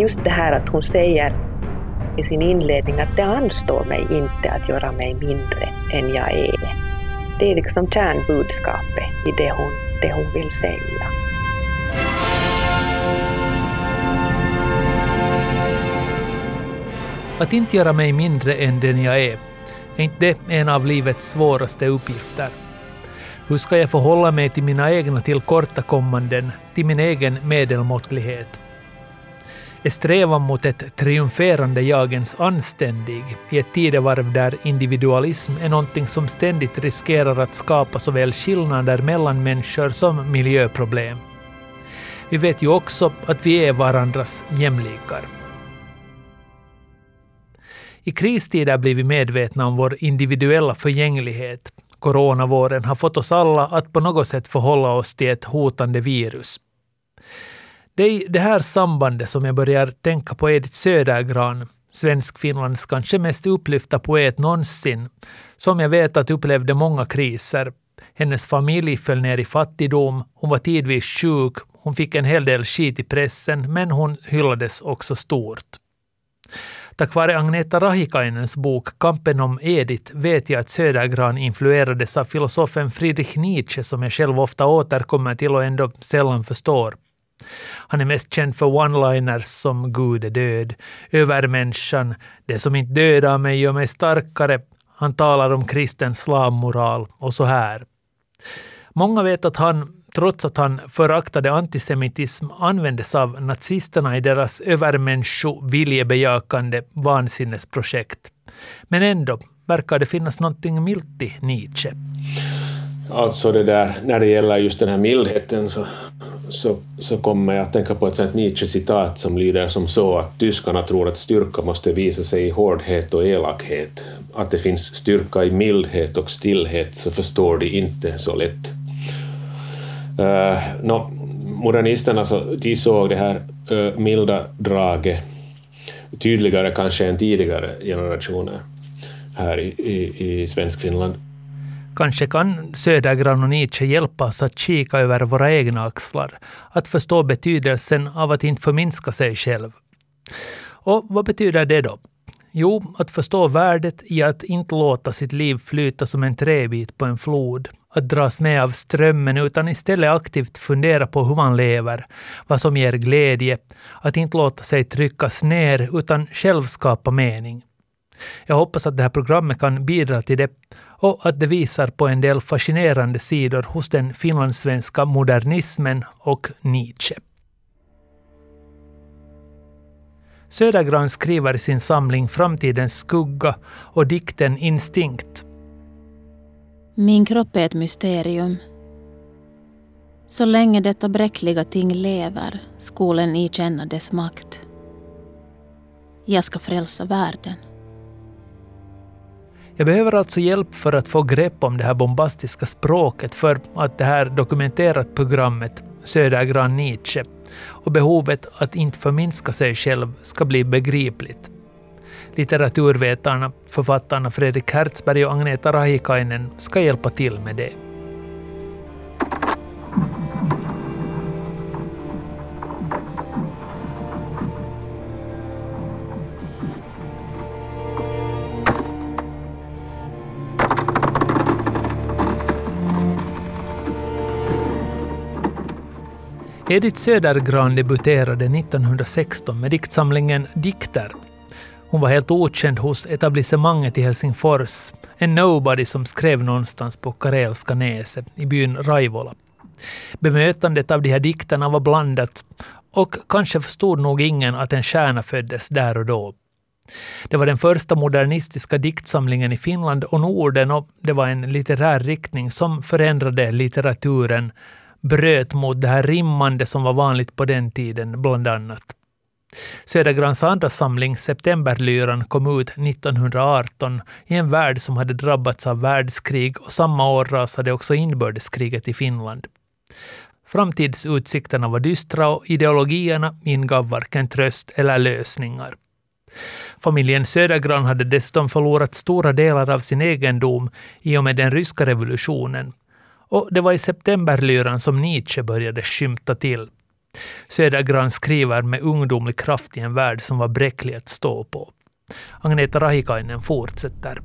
just det här att hon säger i sin inledning att det anstår mig inte att göra mig mindre än jag är. Det är liksom kärnbudskapet i det hon, det hon vill säga. Att inte göra mig mindre än den jag är, är inte det en av livets svåraste uppgifter? Hur ska jag förhålla mig till mina egna tillkortakommanden, till min egen medelmåttlighet? Är strävan mot ett triumferande jagens anständig i ett tidevarv där individualism är någonting som ständigt riskerar att skapa såväl skillnader mellan människor som miljöproblem? Vi vet ju också att vi är varandras jämlikar. I kristider blir vi medvetna om vår individuella förgänglighet. Coronavåren har fått oss alla att på något sätt förhålla oss till ett hotande virus. Det är det här sambandet som jag börjar tänka på Edith Södergran, Svensk-Finlands kanske mest upplyfta poet någonsin, som jag vet att upplevde många kriser. Hennes familj föll ner i fattigdom, hon var tidvis sjuk, hon fick en hel del skit i pressen, men hon hyllades också stort. Tack vare Agneta Rahikainens bok Kampen om Edith vet jag att Södergran influerades av filosofen Friedrich Nietzsche som jag själv ofta återkommer till och ändå sällan förstår. Han är mest känd för one-liners som Gud är död, övermänniskan, det som inte dödar mig gör mig starkare. Han talar om kristen slavmoral och så här. Många vet att han trots att han föraktade antisemitism användes av nazisterna i deras övermännisko-viljebejakande vansinnesprojekt. Men ändå verkar det finnas någonting milt i Nietzsche. Alltså det där, när det gäller just den här mildheten så, så, så kommer jag att tänka på ett sånt Nietzsche-citat som lyder som så att tyskarna tror att styrka måste visa sig i hårdhet och elakhet. Att det finns styrka i mildhet och stillhet så förstår de inte så lätt. Eh, uh, no, modernisterna så, de såg det här uh, milda draget tydligare kanske än tidigare generationer här i, i, i Svenskfinland. Kanske kan Södergran och Nietzsche hjälpa oss att kika över våra egna axlar, att förstå betydelsen av att inte förminska sig själv. Och vad betyder det då? Jo, att förstå värdet i att inte låta sitt liv flyta som en träbit på en flod, att dras med av strömmen utan istället aktivt fundera på hur man lever, vad som ger glädje, att inte låta sig tryckas ner utan själv skapa mening. Jag hoppas att det här programmet kan bidra till det och att det visar på en del fascinerande sidor hos den finlandssvenska modernismen och Nietzsche. Södergran skriver i sin samling Framtidens skugga och dikten Instinkt min kropp är ett mysterium. Så länge detta bräckliga ting lever skolen i känna dess makt. Jag ska frälsa världen. Jag behöver alltså hjälp för att få grepp om det här bombastiska språket för att det här dokumenterat programmet Södergran Nietzsche och behovet att inte förminska sig själv ska bli begripligt. Litteraturvetarna, författarna Fredrik Hertzberg och Agneta Rahikainen ska hjälpa till med det. Edith Södergran debuterade 1916 med diktsamlingen Dikter hon var helt okänd hos etablissemanget i Helsingfors. En nobody som skrev någonstans på Karelska näset i byn Raivola. Bemötandet av de här dikterna var blandat och kanske förstod nog ingen att en stjärna föddes där och då. Det var den första modernistiska diktsamlingen i Finland och Norden och det var en litterär riktning som förändrade litteraturen, bröt mot det här rimmande som var vanligt på den tiden, bland annat. Södergrans andra samling, Septemberlyran, kom ut 1918 i en värld som hade drabbats av världskrig och samma år rasade också inbördeskriget i Finland. Framtidsutsikterna var dystra och ideologierna ingav varken tröst eller lösningar. Familjen Södergran hade dessutom förlorat stora delar av sin egendom i och med den ryska revolutionen. Och det var i septemberlyran som Nietzsche började skymta till. Södergran skriver med ungdomlig kraft i en värld som var bräcklig att stå på. Agneta Rahikainen fortsätter.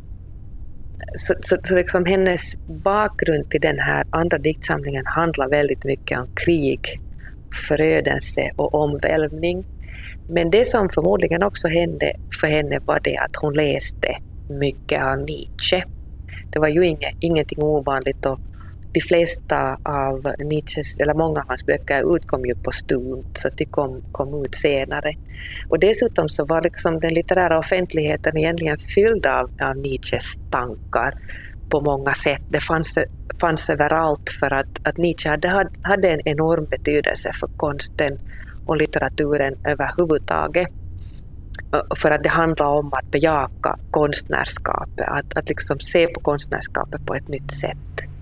Så, så, så liksom hennes bakgrund till den här andra diktsamlingen handlar väldigt mycket om krig, förödelse och omvälvning. Men det som förmodligen också hände för henne var det att hon läste mycket av Nietzsche. Det var ju inget, ingenting ovanligt och de flesta av Nietzsches, eller många av hans böcker utkom ju postumt, så de kom, kom ut senare. Och dessutom så var liksom den litterära offentligheten egentligen fylld av, av Nietzsches tankar på många sätt. Det fanns, fanns överallt för att, att Nietzsche hade, hade en enorm betydelse för konsten och litteraturen överhuvudtaget. För att det handlar om att bejaka konstnärskapet, att, att liksom se på konstnärskapet på ett nytt sätt.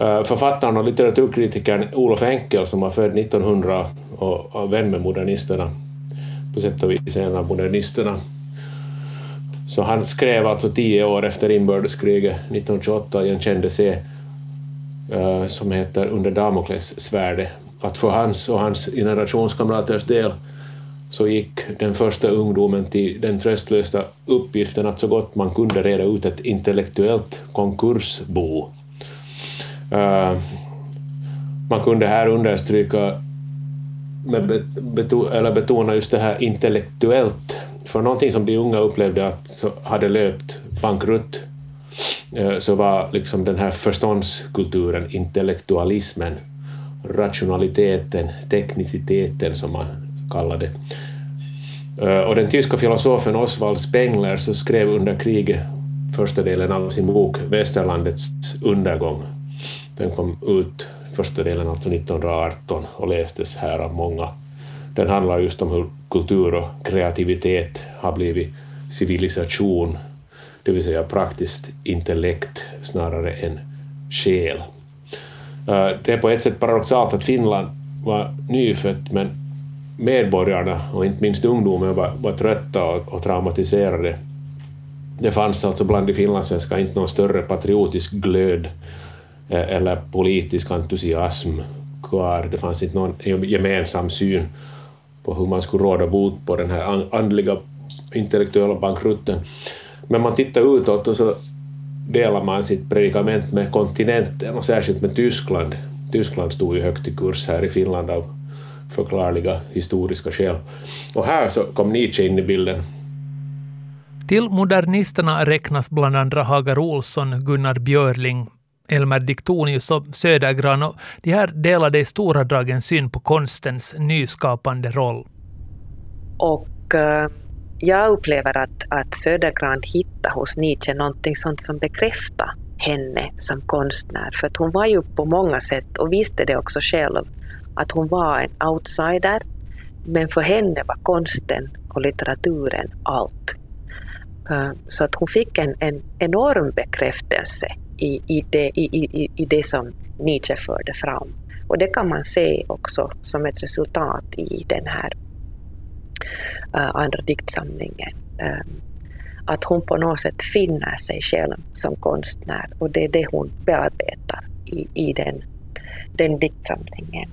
Eh, författaren och litteraturkritikern Olof Enkel som var född 1900 och vän med modernisterna, på sätt och vis en av modernisterna. Så han skrev alltså tio år efter inbördeskriget 1928 i en kändelse essä eh, som heter Under Damokles svärde. Att för hans och hans generationskamraters del så gick den första ungdomen till den tröstlösa uppgiften att så gott man kunde reda ut ett intellektuellt konkursbo Eh, man kunde här understryka med beto, eller betona just det här intellektuellt, för någonting som de unga upplevde att så hade löpt bankrutt eh, så var liksom den här förståndskulturen, intellektualismen, rationaliteten, tekniciteten som man kallade det. Eh, och den tyska filosofen Oswald Spengler så skrev under kriget första delen av sin bok Västerlandets undergång den kom ut första delen alltså 1918 och lästes här av många. Den handlar just om hur kultur och kreativitet har blivit civilisation, det vill säga praktiskt intellekt snarare än själ. Eh, det är på ett sätt paradoxalt att Finland var nyfött men medborgarna och inte minst ungdomen var, var trötta och, och traumatiserade. Det fanns alltså bland de finlandssvenska inte någon större patriotisk glöd Eh, eller politisk entusiasm kvar. Det fanns inte någon gemensam syn på hur man skulle råda bot på den här andliga intellektuella bankrutten. Men man tittar utåt och så delar man sitt predikament med kontinenten och särskilt med Tyskland. Tyskland stod ju högt i kurs här i Finland av förklarliga historiska skäl. Och här så kom Nietzsche in i bilden. Till modernisterna räknas bland andra Hagar Olsson, Gunnar Björling, Elmer Diktonius och Södergran. Och de här delade i stora drag en syn på konstens nyskapande roll. Och uh, jag upplever att, att Södergran hittar hos Nietzsche någonting sånt som bekräftar henne som konstnär. För att hon var ju på många sätt, och visste det också själv, att hon var en outsider. Men för henne var konsten och litteraturen allt. Eh, så att hon fick en, en enorm bekräftelse i, i, det, i, i, i det som Nietzsche förde fram. Och det kan man se också som ett resultat i den här uh, andra diktsamlingen. Um, att hon på något sätt finner sig själv som konstnär och det är det hon bearbetar i, i den, den diktsamlingen.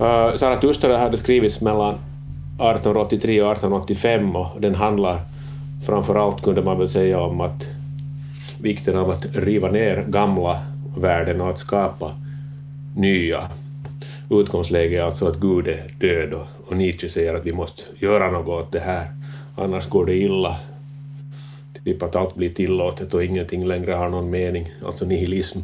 Eh, uh, Zarathustra hade skrivits mellan 1883 och 1885 och den handlar framförallt, kunde man väl säga om att vikten av att riva ner gamla värden och att skapa nya. Utgångsläget är alltså att Gud är död och, och Nietzsche säger att vi måste göra något åt det här, annars går det illa. Typ att allt blir tillåtet och ingenting längre har någon mening, alltså nihilism.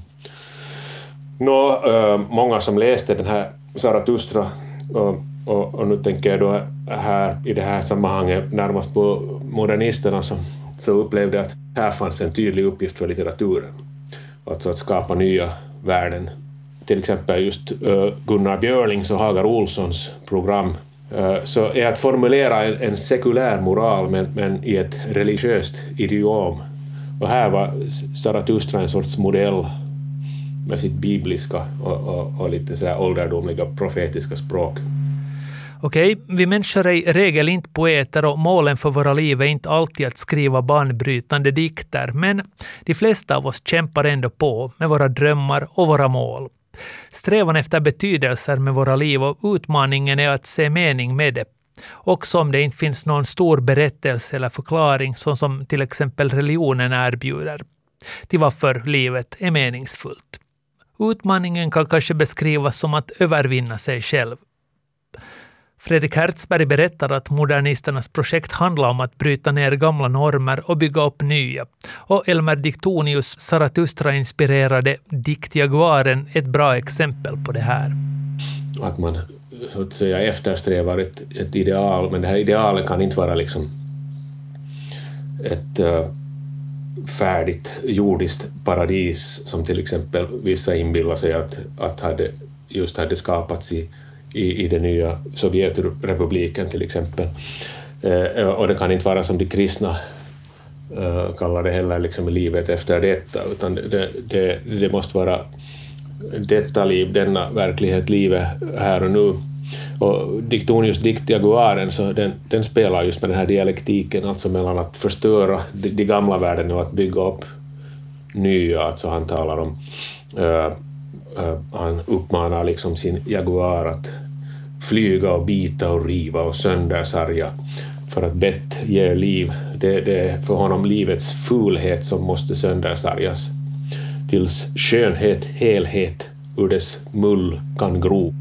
Nå, uh, många som läste den här Zarathustra och, och, och, nu tänker jag då här i det här sammanhanget närmast på modernisterna som så upplevde att här fanns en tydlig uppgift för litteraturen. Alltså att skapa nya värden. Till exempel just eh, Gunnar Björlings och Hagar Olssons program eh, så är att formulera en, en sekulär moral men, men i ett religiöst idiom Och här var Zarathustra en sorts modell med sitt bibliska och, och, och lite så ålderdomliga profetiska språk. Okej, vi människor är i regel inte poeter och målen för våra liv är inte alltid att skriva banbrytande dikter, men de flesta av oss kämpar ändå på med våra drömmar och våra mål. Strävan efter betydelser med våra liv och utmaningen är att se mening med det. Också om det inte finns någon stor berättelse eller förklaring, så som till exempel religionen erbjuder, till varför livet är meningsfullt. Utmaningen kan kanske beskrivas som att övervinna sig själv. Fredrik Hertzberg berättar att modernisternas projekt handlar om att bryta ner gamla normer och bygga upp nya. Och Elmer Diktonius Zarathustra-inspirerade Diktjaguaren är ett bra exempel på det här. Att man så att säga eftersträvar ett, ett ideal, men det här idealet kan inte vara liksom ett uh, färdigt jordiskt paradis som till exempel vissa inbillar sig att, att hade, just hade skapats i i, i den nya Sovjetrepubliken till exempel. Eh, och det kan inte vara som de kristna eh, kallar det heller, liksom livet efter detta, utan det, det, det måste vara detta liv, denna verklighet, livet här och nu. Och Diktonius dikt Jaguaren, så den, den spelar just med den här dialektiken, alltså mellan att förstöra de, de gamla världen och att bygga upp nya, alltså han talar om uh, uh, han uppmanar liksom sin Jaguar att flyga och bita och riva och söndersarga för att bett ger liv. Det, det är för honom livets fulhet som måste söndersargas tills skönhet, helhet ur dess mull kan gro.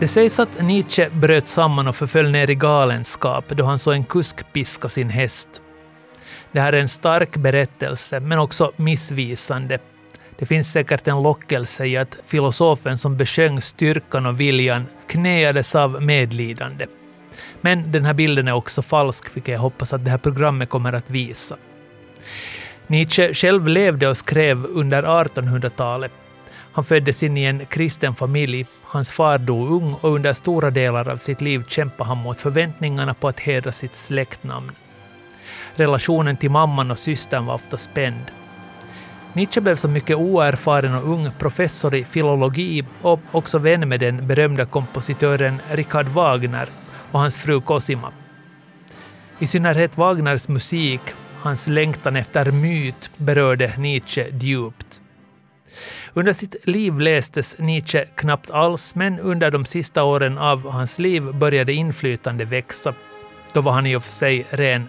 Det sägs att Nietzsche bröt samman och förföll ner i galenskap då han såg en kusk piska sin häst. Det här är en stark berättelse, men också missvisande. Det finns säkert en lockelse i att filosofen som besjöng styrkan och viljan knäades av medlidande. Men den här bilden är också falsk, vilket jag hoppas att det här programmet kommer att visa. Nietzsche själv levde och skrev under 1800-talet. Han föddes in i en kristen familj, hans far dog ung och under stora delar av sitt liv kämpade han mot förväntningarna på att hedra sitt släktnamn. Relationen till mamman och systern var ofta spänd. Nietzsche blev som mycket oerfaren och ung professor i filologi och också vän med den berömda kompositören Richard Wagner och hans fru Cosima. I synnerhet Wagners musik, hans längtan efter myt, berörde Nietzsche djupt. Under sitt liv lästes Nietzsche knappt alls, men under de sista åren av hans liv började inflytande växa. Då var han i och för sig ren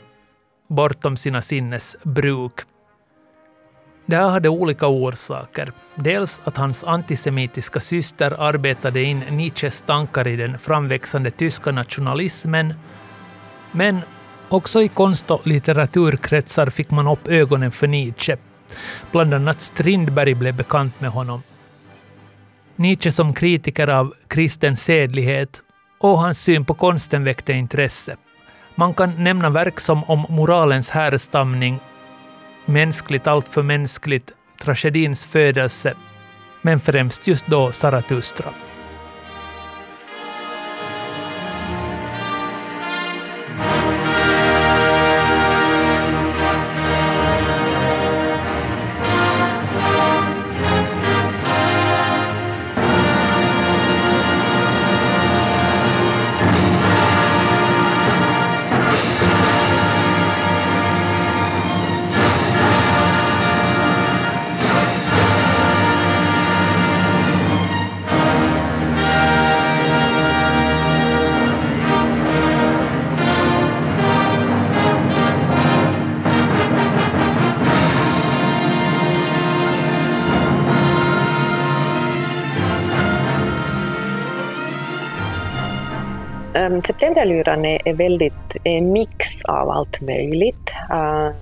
bortom sina sinnes bruk. Det här hade olika orsaker. Dels att hans antisemitiska syster arbetade in Nietzsches tankar i den framväxande tyska nationalismen, men också i konst och litteraturkretsar fick man upp ögonen för Nietzsche. Bland annat Strindberg blev bekant med honom. Nietzsche som kritiker av kristen sedlighet och hans syn på konsten väckte intresse. Man kan nämna verk som om moralens härstamning, mänskligt allt för mänskligt, tragedins födelse, men främst just då Zarathustra. Utan är, är väldigt en mix av allt möjligt. Uh,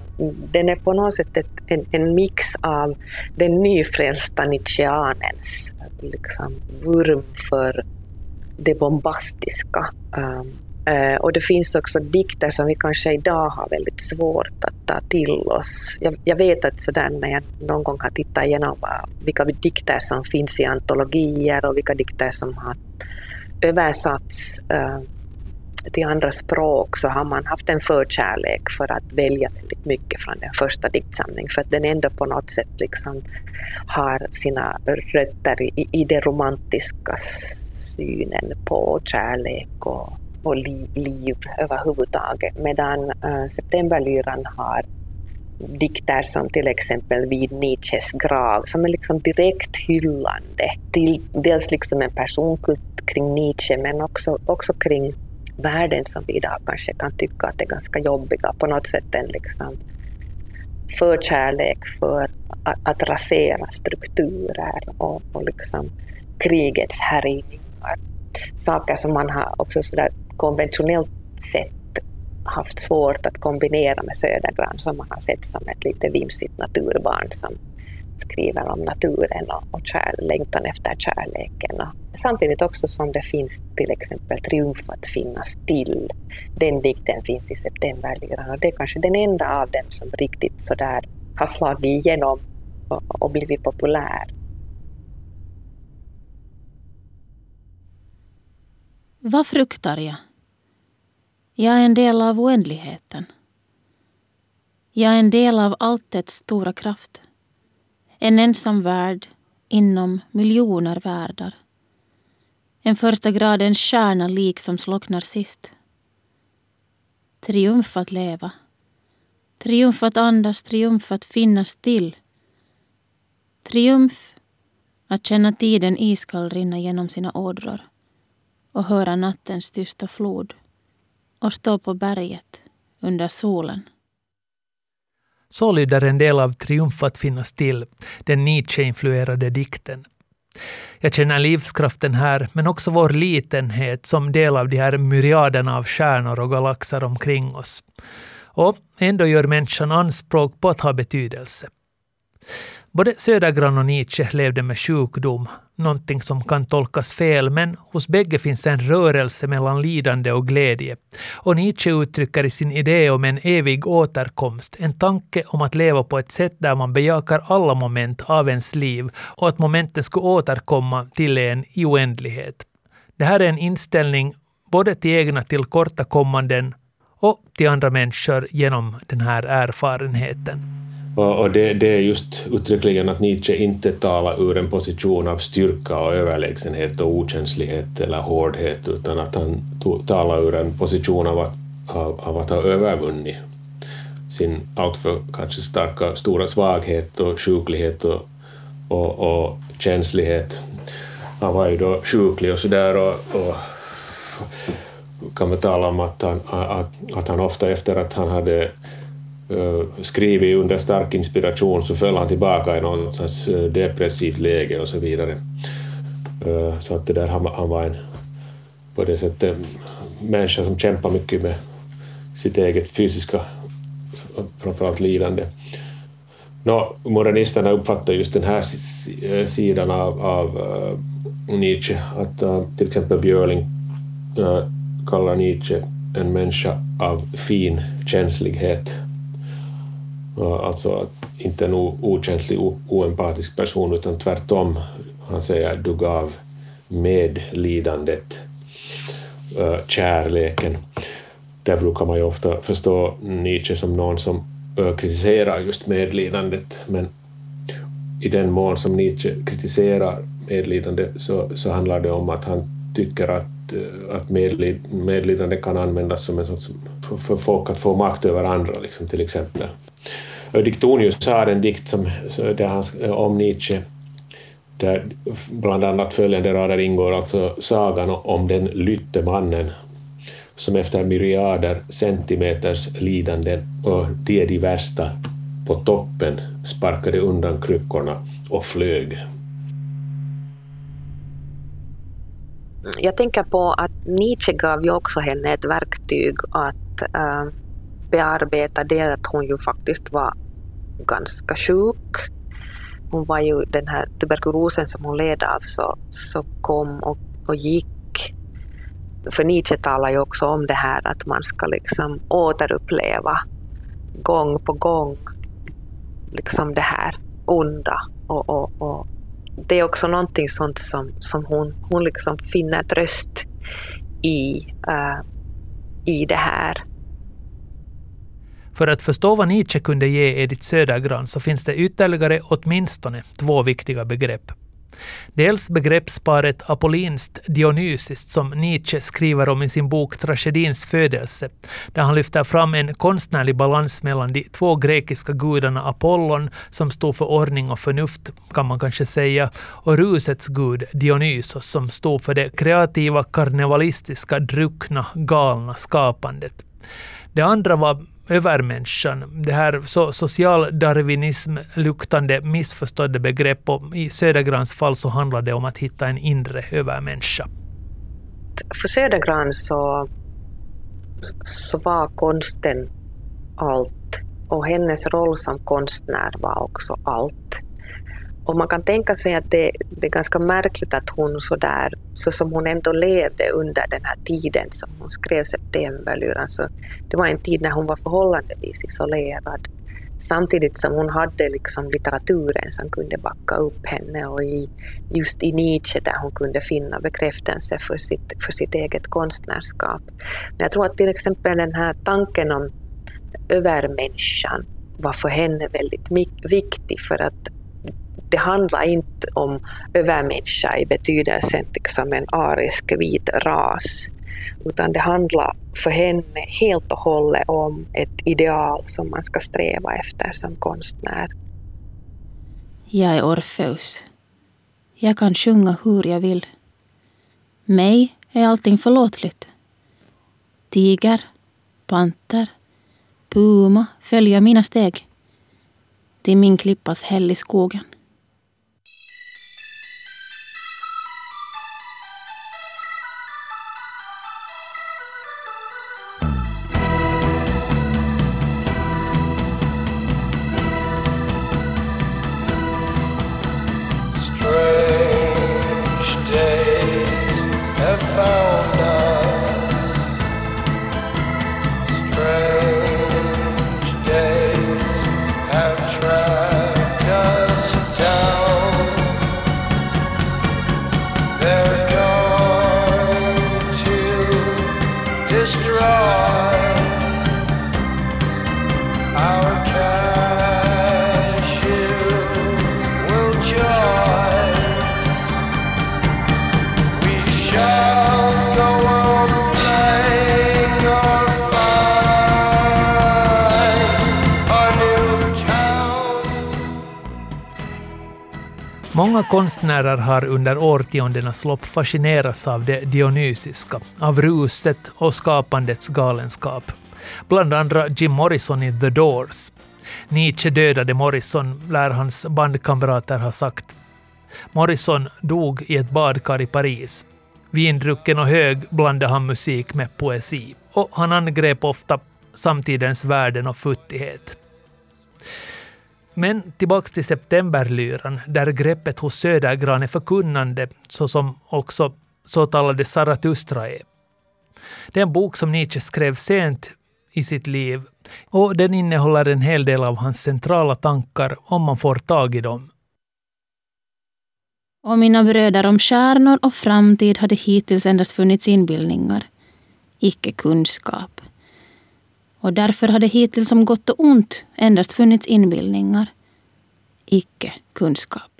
den är på något sätt ett, en, en, mix av den nyfrälsta nietzscheanens liksom, vurm för det bombastiska. Um, uh, och det finns också dikter som vi kanske idag har väldigt svårt att ta till oss. Jag, jag vet att sådär när jag någon gång har tittat igenom uh, vilka dikter som finns i antologier och vilka dikter som har översatts uh, till andra språk så har man haft en förkärlek för att välja väldigt mycket från den första diktsamlingen. För att den ändå på något sätt liksom har sina rötter i, i den romantiska synen på kärlek och, och liv, liv överhuvudtaget. Medan äh, Septemberlyran har dikter som till exempel Vid Nietzsches grav som är liksom direkt hyllande till dels liksom en personkult kring Nietzsche men också, också kring världen som vi idag kanske kan tycka att är ganska jobbiga. På något sätt en liksom förkärlek för att, att rasera strukturer och, och liksom krigets härjningar. Saker som man har också sådär konventionellt sett haft svårt att kombinera med Södergran som man har sett som ett lite vimsigt naturbarn som skriver om naturen och, och kär, längtan efter kärleken. Och samtidigt också som det finns till exempel Triumf att finnas till. Den dikten finns i Septemberlyran och det är kanske den enda av dem som riktigt sådär har slagit igenom och, och blivit populär. Vad fruktar jag? Jag är en del av oändligheten. Jag är en del av alltets stora kraft. En ensam värld inom miljoner världar. En första gradens stjärna lik som slocknar sist. Triumf att leva. Triumf att andas, triumf att finnas till. Triumf att känna tiden iskall rinna genom sina ådror och höra nattens tysta flod och stå på berget under solen. Så lyder en del av Triumf att finnas till, den Nietzsche-influerade dikten. Jag känner livskraften här, men också vår litenhet som del av de här myriaderna av stjärnor och galaxer omkring oss. Och ändå gör människan anspråk på att ha betydelse. Både Södergran och Nietzsche levde med sjukdom, någonting som kan tolkas fel, men hos bägge finns en rörelse mellan lidande och glädje. Och Nietzsche uttrycker i sin idé om en evig återkomst en tanke om att leva på ett sätt där man bejakar alla moment av ens liv och att momenten skulle återkomma till en i oändlighet. Det här är en inställning både till egna tillkortakommanden och till andra människor genom den här erfarenheten. Och, och det, det, är just uttryckligen att Nietzsche inte talar ur en position av styrka och överlägsenhet och okänslighet eller hårdhet, utan att han talar ur en position av att, av, av att ha övervunnit sin alltför kanske starka, stora svaghet och sjuklighet och, och, och känslighet. Han var ju då sjuklig och sådär och, och kan man tala om att han, att, att han ofta efter att han hade Eh, skrivit under stark inspiration så föll han tillbaka i något slags eh, depressivt läge och så vidare. Eh, så att det där, han, var en på det sättet människa som kämpar mycket med sitt eget fysiska, framförallt lidande. Nå, modernisterna uppfattar just den här sidan av, av Nietzsche, att uh, till exempel Björling uh, kallar Nietzsche en människa av fin känslighet Alltså inte en okänslig, oempatisk person, utan tvärtom. Han säger du gav medlidandet, kärleken. Där brukar man ju ofta förstå Nietzsche som någon som kritiserar just medlidandet, men i den mån som Nietzsche kritiserar medlidande så, så handlar det om att han tycker att, att medlid, medlidande kan användas som en sorts för, för folk att få makt över andra, liksom, till exempel. Diktonius har en dikt som, där han, eh, om Nietzsche där bland annat följande rader ingår, alltså sagan om den lytte mannen som efter myriader centimeters lidanden och det är de värsta på toppen sparkade undan kryckorna och flög. Jag tänker på att Nietzsche gav ju också henne ett verktyg att äh, bearbeta det att hon ju faktiskt var ganska sjuk. Hon var ju den här tuberkulosen som hon led av så, så kom och, och gick. För Nietzsche talar ju också om det här att man ska liksom återuppleva gång på gång liksom det här onda. Och, och, och det är också någonting sånt som, som hon, hon liksom finner tröst i. Uh, i det här. För att förstå vad Nietzsche kunde ge Edith Södergran så finns det ytterligare åtminstone två viktiga begrepp. Dels begreppsparet apollinskt dionysiskt som Nietzsche skriver om i sin bok Tragedins födelse, där han lyfter fram en konstnärlig balans mellan de två grekiska gudarna Apollon, som stod för ordning och förnuft, kan man kanske säga, och rusets gud Dionysos, som stod för det kreativa, karnevalistiska, druckna, galna skapandet. Det andra var övermänniskan, det här so socialdarwinism-luktande missförstådda begrepp och i Södergrans fall så handlar det om att hitta en inre övermänniska. För Södergran så, så var konsten allt och hennes roll som konstnär var också allt. Och man kan tänka sig att det, det är ganska märkligt att hon så där, så som hon ändå levde under den här tiden som hon skrev Septemberlyran, så det var en tid när hon var förhållandevis isolerad. Samtidigt som hon hade liksom litteraturen som kunde backa upp henne och i, just i Nietzsche där hon kunde finna bekräftelse för sitt, för sitt eget konstnärskap. Men jag tror att till exempel den här tanken om övermänniskan var för henne väldigt viktig för att det handlar inte om övermänniska i betydelsen liksom en arisk vit ras, utan det handlar för henne helt och hållet om ett ideal som man ska sträva efter som konstnär. Jag är Orfeus. Jag kan sjunga hur jag vill. Mig är allting förlåtligt. Tiger, panter, puma följer mina steg till min klippas häll i skogen. Många konstnärer har under årtiondenas lopp fascinerats av det dionysiska, av ruset och skapandets galenskap. Bland andra Jim Morrison i The Doors. Nietzsche dödade Morrison, lär hans bandkamrater ha sagt. Morrison dog i ett badkar i Paris. Vindrucken och hög blandade han musik med poesi. Och han angrep ofta samtidens värden och futtighet. Men tillbaks till septemberlyran, där greppet hos Södergran är förkunnande, såsom också så talade Zarathustra är. Det är en bok som Nietzsche skrev sent i sitt liv och den innehåller en hel del av hans centrala tankar om man får tag i dem. Och mina bröder om stjärnor och framtid hade hittills endast funnits inbildningar, icke kunskap och därför hade hittills som gott och ont endast funnits inbildningar, icke kunskap.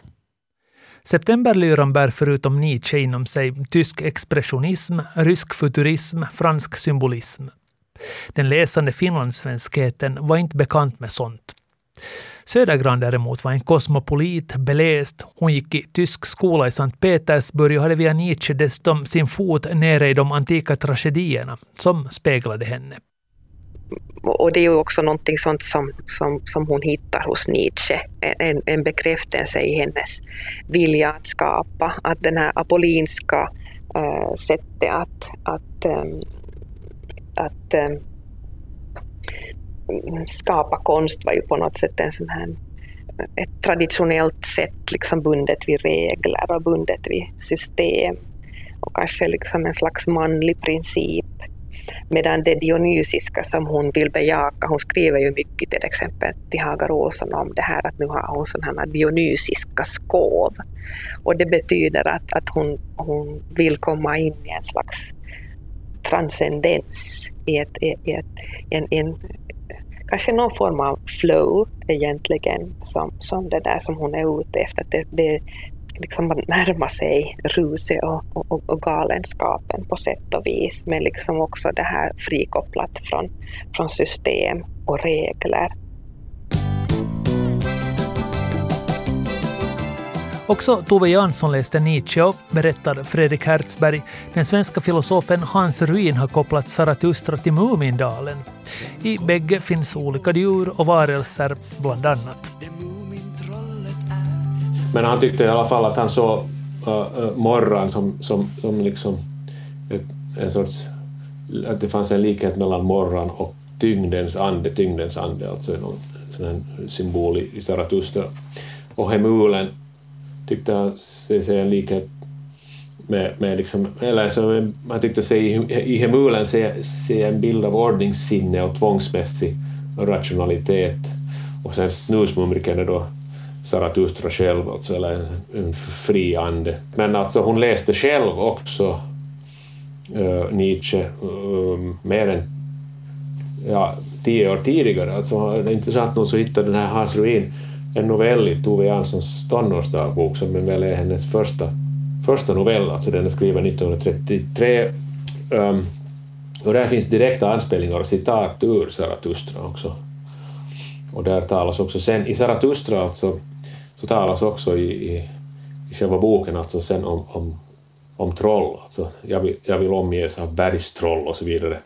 Septemberlyran bär förutom Nietzsche inom sig tysk expressionism, rysk futurism, fransk symbolism. Den läsande finlandssvenskheten var inte bekant med sånt. Södergran däremot var en kosmopolit, beläst. Hon gick i tysk skola i Sankt Petersburg och hade via Nietzsche dessutom sin fot nere i de antika tragedierna som speglade henne och det är ju också någonting sånt som, som, som hon hittar hos Nietzsche, en, en bekräftelse i hennes vilja att skapa, att den här apollinska äh, eh, sättet att, att, ähm, att ähm, skapa konst var ju på något sätt en sån här ett traditionellt sätt liksom bundet vid regler och bundet vid system. Och kanske liksom en slags manlig princip. Medan det dionysiska som hon vill bejaka, hon skriver ju mycket till exempel till Hagar Olsson om det här att nu har hon sådana här dionysiska skov. Och det betyder att, att hon, hon vill komma in i en slags transcendens, i, ett, i ett, en, en, kanske någon form av flow egentligen, som, som det där som hon är ute efter. Det, det liksom närma sig ruset och, och, och, galenskapen på sätt och vis, men liksom också det här frikopplat från, från system och regler. Också Tove Jansson läste Nietzsche och berättar Fredrik Hertzberg. Den svenska filosofen Hans Ruin har kopplat Zarathustra till Mumindalen. I bägge finns olika djur och varelser, bland annat. Men han tyckte i alla fall att han såg uh, morran som, som, som liksom ett, en sorts... Att det fanns en likhet mellan morran och tyngdens ande, tyngdens ande, alltså någon sån symbol i, i Zarathustra. Och hemulen tyckte han sig se en likhet med, med liksom, eller som man tyckte sig i, i hemulen se, se en bild av ordningssinne och tvångsmässig rationalitet. Och sen snusmumriken är då Zarathustra själv, alltså, eller en, en fri ande. Men alltså hon läste själv också uh, Nietzsche um, mer än ja, tio år tidigare. Alltså, det är intressant nog så hittade den här Hans Ruin en novell i Tove Janssons tonårsdagbok som väl är hennes första, första novell, alltså den är skriven 1933. Um, och där finns direkta anspelningar och citat ur Zarathustra också. Och där talas också sen, i Zarathustra alltså, så talas också i, i, i själva boken alltså sen om, om, om troll, alltså jag vill, jag vill omges av bergstroll och så vidare.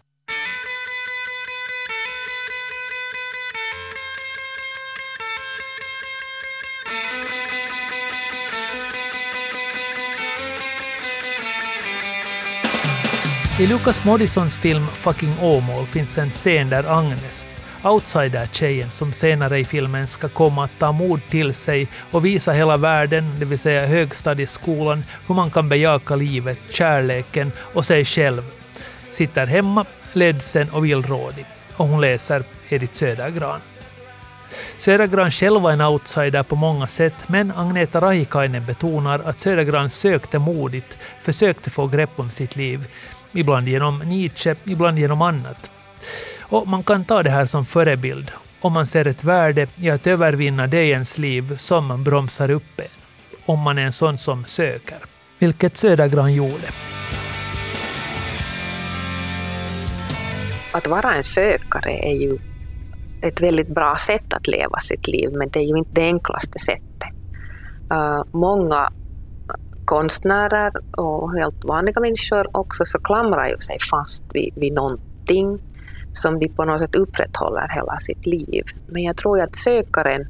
I Lucas Moodysons film Fucking Åmål finns en scen där Agnes, outsider-tjejen som senare i filmen ska komma att ta mod till sig och visa hela världen, det vill säga högstadieskolan, hur man kan bejaka livet, kärleken och sig själv. Sitter hemma, ledsen och villrådig. Och hon läser Edith Södergran. Södergran själv var en outsider på många sätt, men Agneta Rahikainen betonar att Södergran sökte modigt, försökte få grepp om sitt liv, ibland genom Nietzsche, ibland genom annat. Och man kan ta det här som förebild om man ser ett värde i att övervinna det i ens liv som man bromsar upp en. Om man är en sån som söker. Vilket Södergran gjorde. Att vara en sökare är ju ett väldigt bra sätt att leva sitt liv, men det är ju inte det enklaste sättet. Uh, många konstnärer och helt vanliga människor också så klamrar ju sig fast vid, vid någonting som de på något sätt upprätthåller hela sitt liv. Men jag tror att sökaren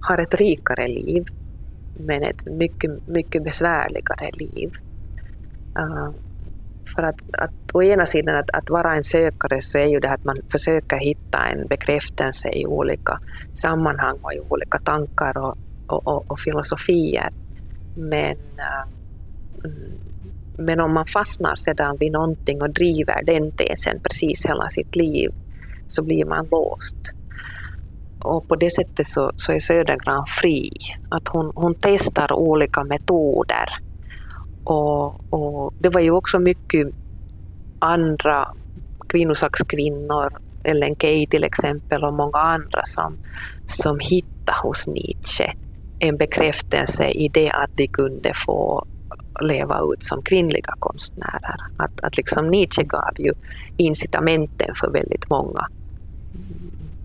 har ett rikare liv, men ett mycket, mycket besvärligare liv. Uh, för att, att å ena sidan att, att vara en sökare så är ju det att man försöker hitta en bekräftelse i olika sammanhang och i olika tankar och, och, och, och filosofier. Men, uh, mm, men om man fastnar sedan vid någonting och driver den tesen precis hela sitt liv så blir man låst. Och på det sättet så, så är Södergran fri. Att hon, hon testar olika metoder. Och, och det var ju också mycket andra kvinnosakskvinnor, Ellen Key till exempel och många andra som, som hittade hos Nietzsche en bekräftelse i det att de kunde få leva ut som kvinnliga konstnärer. Att, att liksom Nietzsche gav ju incitamenten för väldigt många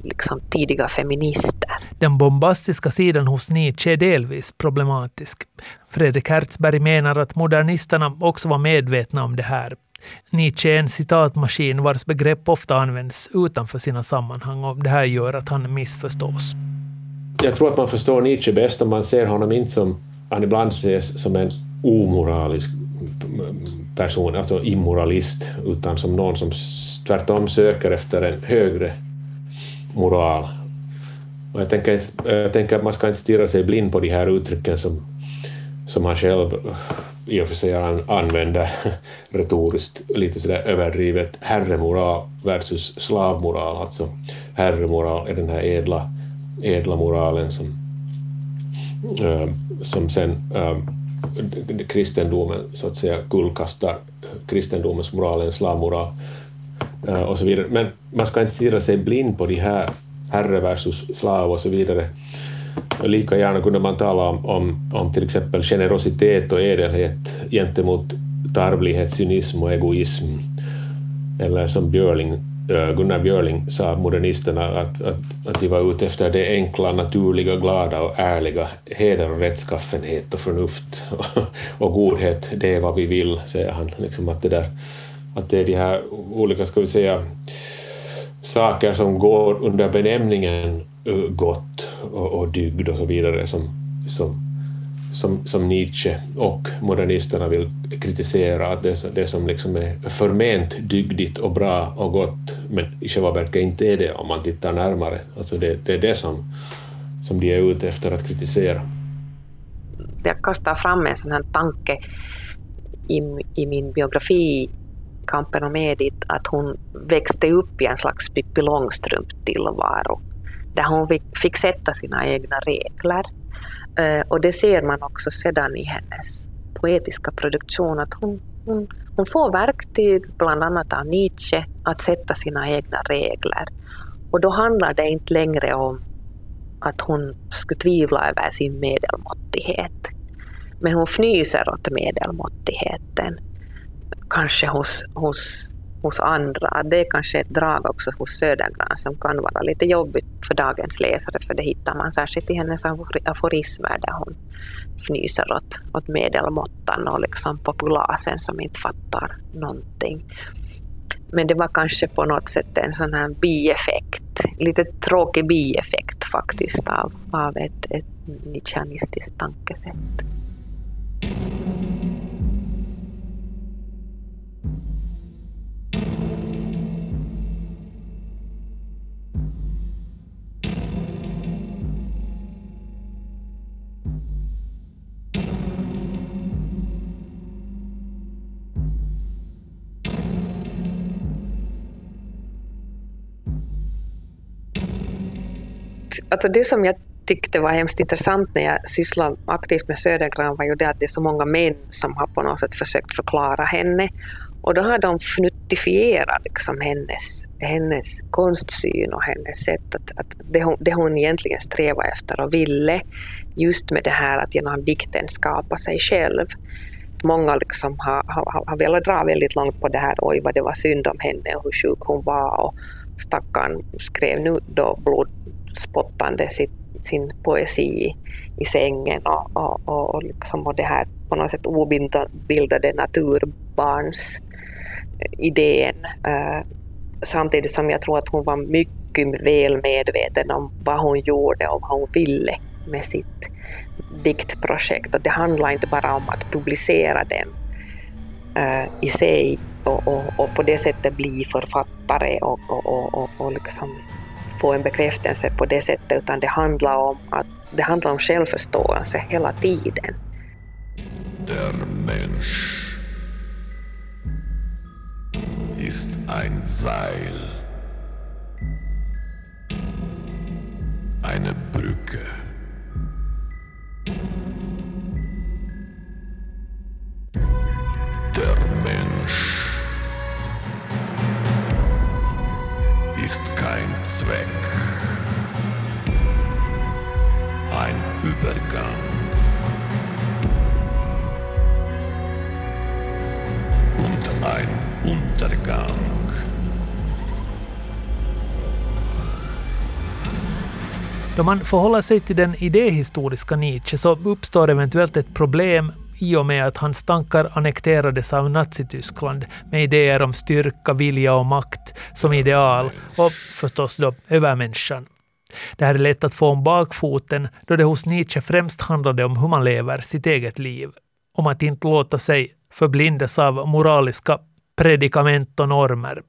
liksom tidiga feminister. Den bombastiska sidan hos Nietzsche är delvis problematisk. Fredrik Hertzberg menar att modernisterna också var medvetna om det här. Nietzsche är en citatmaskin vars begrepp ofta används utanför sina sammanhang och det här gör att han missförstås. Jag tror att man förstår Nietzsche bäst om man ser honom inte som han ibland ses som en omoralisk person, alltså immoralist, utan som någon som tvärtom söker efter en högre moral. Och jag, tänker, jag tänker att man ska inte stirra sig blind på de här uttrycken som, som han själv i och för sig använder retoriskt lite sådär överdrivet herremoral versus slavmoral. Alltså herremoral är den här ädla, ädla moralen som, eh, som sen eh, kristendomen så att säga kullkastar kristendomens moral, en eh, slavmoral och så vidare. Men man ska inte stirra sig blind på de här herre versus slav och så vidare. Lika gärna kunde man tala om, om, om till exempel generositet och ädelhet gentemot tarvlighet, cynism och egoism. Eller som Björling, Eh, Gunnar Björling sa, modernisterna, att, att, att de var ute efter det enkla, naturliga, glada och ärliga. Heder och rättskaffenhet och förnuft och godhet, det är vad vi vill, säger han. Liksom att, det där, att det är de här olika, ska vi säga, saker som går under benämningen eh, gott och, och dygd och så vidare som, som, som, som Nietzsche och modernisterna vill kritisera, att det, det som liksom är förment dygdigt och bra och gott, men i själva verket inte är det om man tittar närmare. Alltså det, det är det som, som de är ute efter att kritisera. Jag kastar fram en sån här tanke i, i min biografi Kampen om Edith att hon växte upp i en slags Pippi Långstrump-tillvaro där hon fick, fick sätta sina egna regler. Eh, och det ser man också sedan i hennes poetiska produktion att hon, hon, hon får verktyg, bland annat av Nietzsche, att sätta sina egna regler. Och då handlar det inte längre om att hon skulle tvivla över sin medelmåttighet. Men hon fnyser åt medelmåttigheten kanske hos, hos, hos andra. Det är kanske ett drag också hos Södergran som kan vara lite jobbigt för dagens läsare för det hittar man särskilt i hennes aforismer där hon fnyser åt, åt medelmåttan och liksom populasen som inte fattar någonting. Men det var kanske på något sätt en sån här bieffekt, lite tråkig bieffekt faktiskt av, av ett, ett nietzscheanistiskt tankesätt. Alltså det som jag tyckte var hemskt intressant när jag sysslade aktivt med Södergran var ju det att det är så många män som har på något sätt försökt förklara henne. Och då har de fnuttifierat liksom hennes, hennes konstsyn och hennes sätt att, att det, hon, det hon egentligen strävade efter och ville, just med det här att genom dikten skapa sig själv. Många liksom har, har, har velat dra väldigt långt på det här, oj vad det var synd om henne och hur sjuk hon var och stackarn skrev nu då blod, spottande sitt, sin poesi i sängen och, och, och, liksom, och det här på något sätt obildade naturbarns eh, idén. Eh, samtidigt som jag tror att hon var mycket väl medveten om vad hon gjorde och vad hon ville med sitt diktprojekt. Att det handlar inte bara om att publicera dem uh, eh, i sig och, och, och, på det sättet bli författare och, och, och, och liksom få en bekräftelse på det sättet, utan det handlar om, att, det handlar om självförståelse hela tiden. Der Mensch ist ein Seil, eine Brücke. Zweck, ein Übergang. Und ein Untergang. Då man förhåller sig till den idéhistoriska Nietzsche så uppstår eventuellt ett problem i och med att hans tankar annekterades av Nazityskland med idéer om styrka, vilja och makt som ideal och förstås då övermänniskan. Det här är lätt att få om bakfoten då det hos Nietzsche främst handlade om hur man lever sitt eget liv. Om att inte låta sig förblindas av moraliska predikament och normer.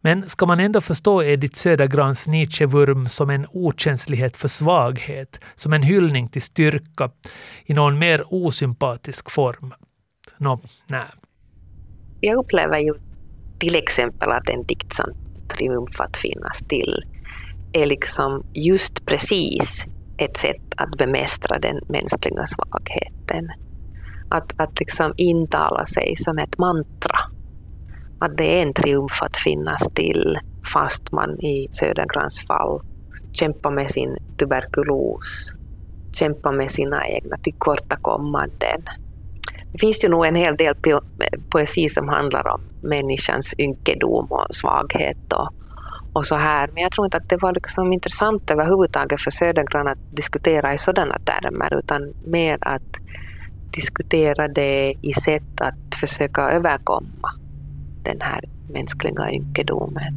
Men ska man ändå förstå Edith Södergrans Nietzsche-vurm som en okänslighet för svaghet, som en hyllning till styrka i någon mer osympatisk form? Nå, nej. Jag upplever ju till exempel att en dikt som Triumf att finnas till är liksom just precis ett sätt att bemästra den mänskliga svagheten. Att, att liksom intala sig som ett mantra. Att det är en triumf att finnas till fast man i Södergrans fall kämpar med sin tuberkulos, kämpar med sina egna tillkortakommanden. Det finns ju nog en hel del poesi som handlar om människans ynkedom och svaghet och, och så här. Men jag tror inte att det var liksom intressant överhuvudtaget för Södergran att diskutera i sådana termer utan mer att diskutera det i sätt att försöka överkomma den här mänskliga ynkedomen.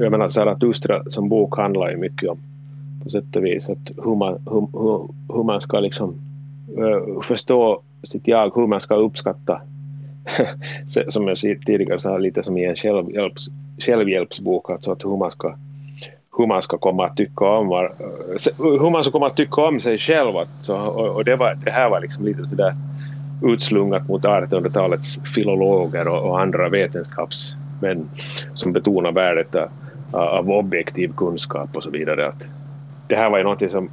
Jag menar Zarathustra som bok handlar ju mycket om på sätt och vis att hur man, hur, hur man ska liksom eh, förstå sitt jag, hur man ska uppskatta som jag tidigare sa, lite som i en självhjälps, självhjälpsbok, alltså att hur man ska hur man ska komma att tycka om hur man ska komma att tycka om sig själv. Alltså, och, och det, var, det här var liksom lite sådär utslungat mot 1800-talets filologer och, och, andra vetenskapsmän som betonar värdet av, av objektiv kunskap och så vidare. Att det här var ju något som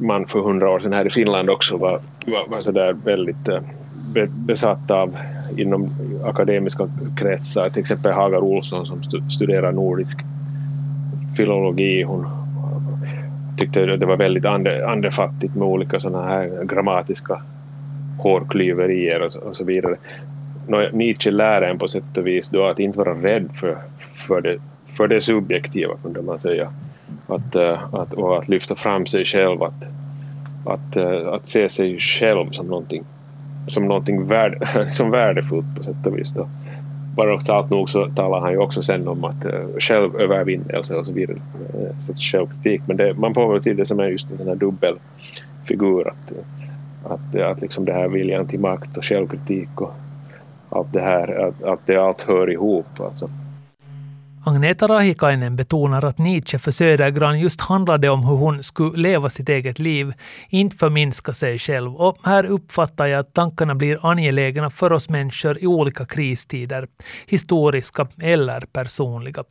man för hundra år sedan här i Finland också var, var, var sådär väldigt eh, be, besatt av inom akademiska kretsar. Till exempel Hagar Olsson som studerar nordisk filologi. Hon tyckte det var väldigt ande, andefattigt med olika sådana här grammatiska hårklyverier och, och så vidare. Nietzsche lär en på sätt och vis då att inte vara rädd för, för, det, för det subjektiva kunde man säga. Att, eh, att, och att lyfta fram sig själv, att, att, eh, att se sig själv som någonting som någonting värde, som värdefullt på sätt och vis. Då. Paradoxalt nog så talar han ju också sen om att uh, självövervinnelse och så vidare, uh, så självkritik. Men det, man får väl se det som är just en sån här dubbelfigur att, att, att liksom det här viljan till makt och självkritik och allt det här, att, att det allt hör ihop. Alltså. Agneta Rahikainen betonar att Nietzsche för Södergran just handlade om hur hon skulle leva sitt eget liv, inte förminska sig själv. Och här uppfattar jag att tankarna blir angelägna för oss människor i olika kristider, historiska eller personliga.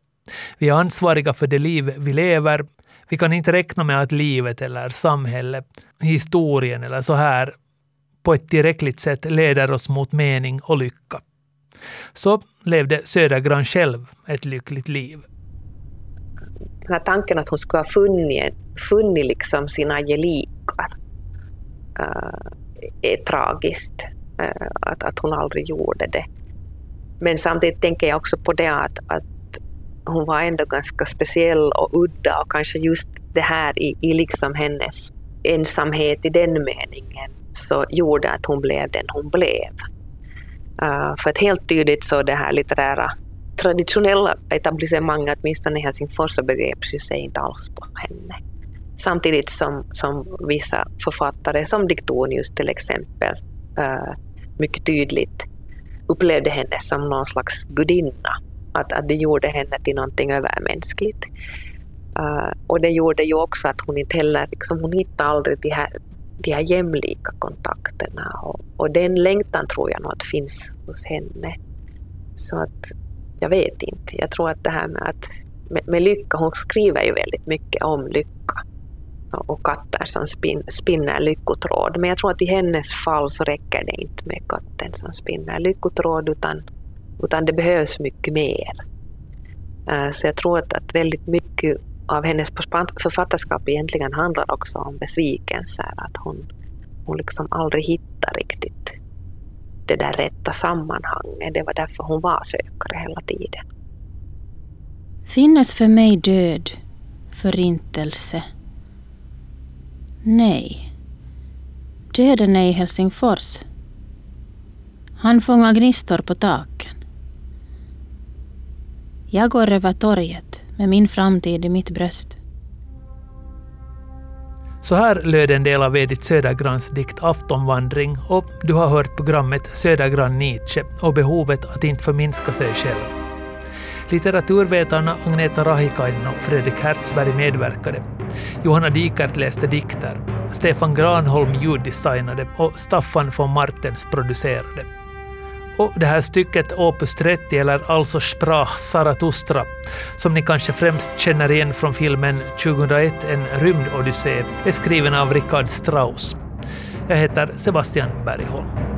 Vi är ansvariga för det liv vi lever. Vi kan inte räkna med att livet eller samhället, historien eller så här på ett tillräckligt sätt leder oss mot mening och lycka. Så levde Södergran själv ett lyckligt liv. Den här tanken att hon skulle ha funnit, funnit liksom sina gelikar uh, är tragiskt. Uh, att, att hon aldrig gjorde det. Men samtidigt tänker jag också på det att, att hon var ändå ganska speciell och udda och kanske just det här i, i liksom hennes ensamhet i den meningen så gjorde att hon blev den hon blev. Uh, för att helt tydligt så det här litterära traditionella etablissemanget, åtminstone i Helsingfors, så begrep ju sig inte alls på henne. Samtidigt som, som vissa författare, som Diktonius till exempel, uh, mycket tydligt upplevde henne som någon slags gudinna. Att, att det gjorde henne till någonting övermänskligt. Uh, och det gjorde ju också att hon inte heller, liksom, hon hittade aldrig de här de här jämlika kontakterna. Och, och den längtan tror jag nog att finns hos henne. Så att jag vet inte. Jag tror att det här med att med, med lycka, hon skriver ju väldigt mycket om lycka och katter som spin, spinner lyckotråd. Men jag tror att i hennes fall så räcker det inte med katten som spinner lyckotråd utan, utan det behövs mycket mer. Eh, så jag tror att, att väldigt mycket av hennes författarskap egentligen handlar också om besvikelser. Att hon, hon liksom aldrig hittar riktigt det där rätta sammanhanget. Det var därför hon var sökare hela tiden. Finnes för mig död, förintelse? Nej. Döden är i Helsingfors. Han fångar gnistor på taken. Jag går över torget med min framtid i mitt bröst. Så här löd en del av Edith Södergrans dikt Aftonvandring och du har hört programmet Södergran Nietzsche och behovet att inte förminska sig själv. Litteraturvetarna Agneta Rahikainen och Fredrik Hertzberg medverkade. Johanna Dikert läste dikter. Stefan Granholm ljuddesignade och Staffan von Martens producerade. Och det här stycket Opus 30, eller alltså Sprach Zarathustra, som ni kanske främst känner igen från filmen 2001 En rymdodyssé, är skriven av Richard Strauss. Jag heter Sebastian Bergholm.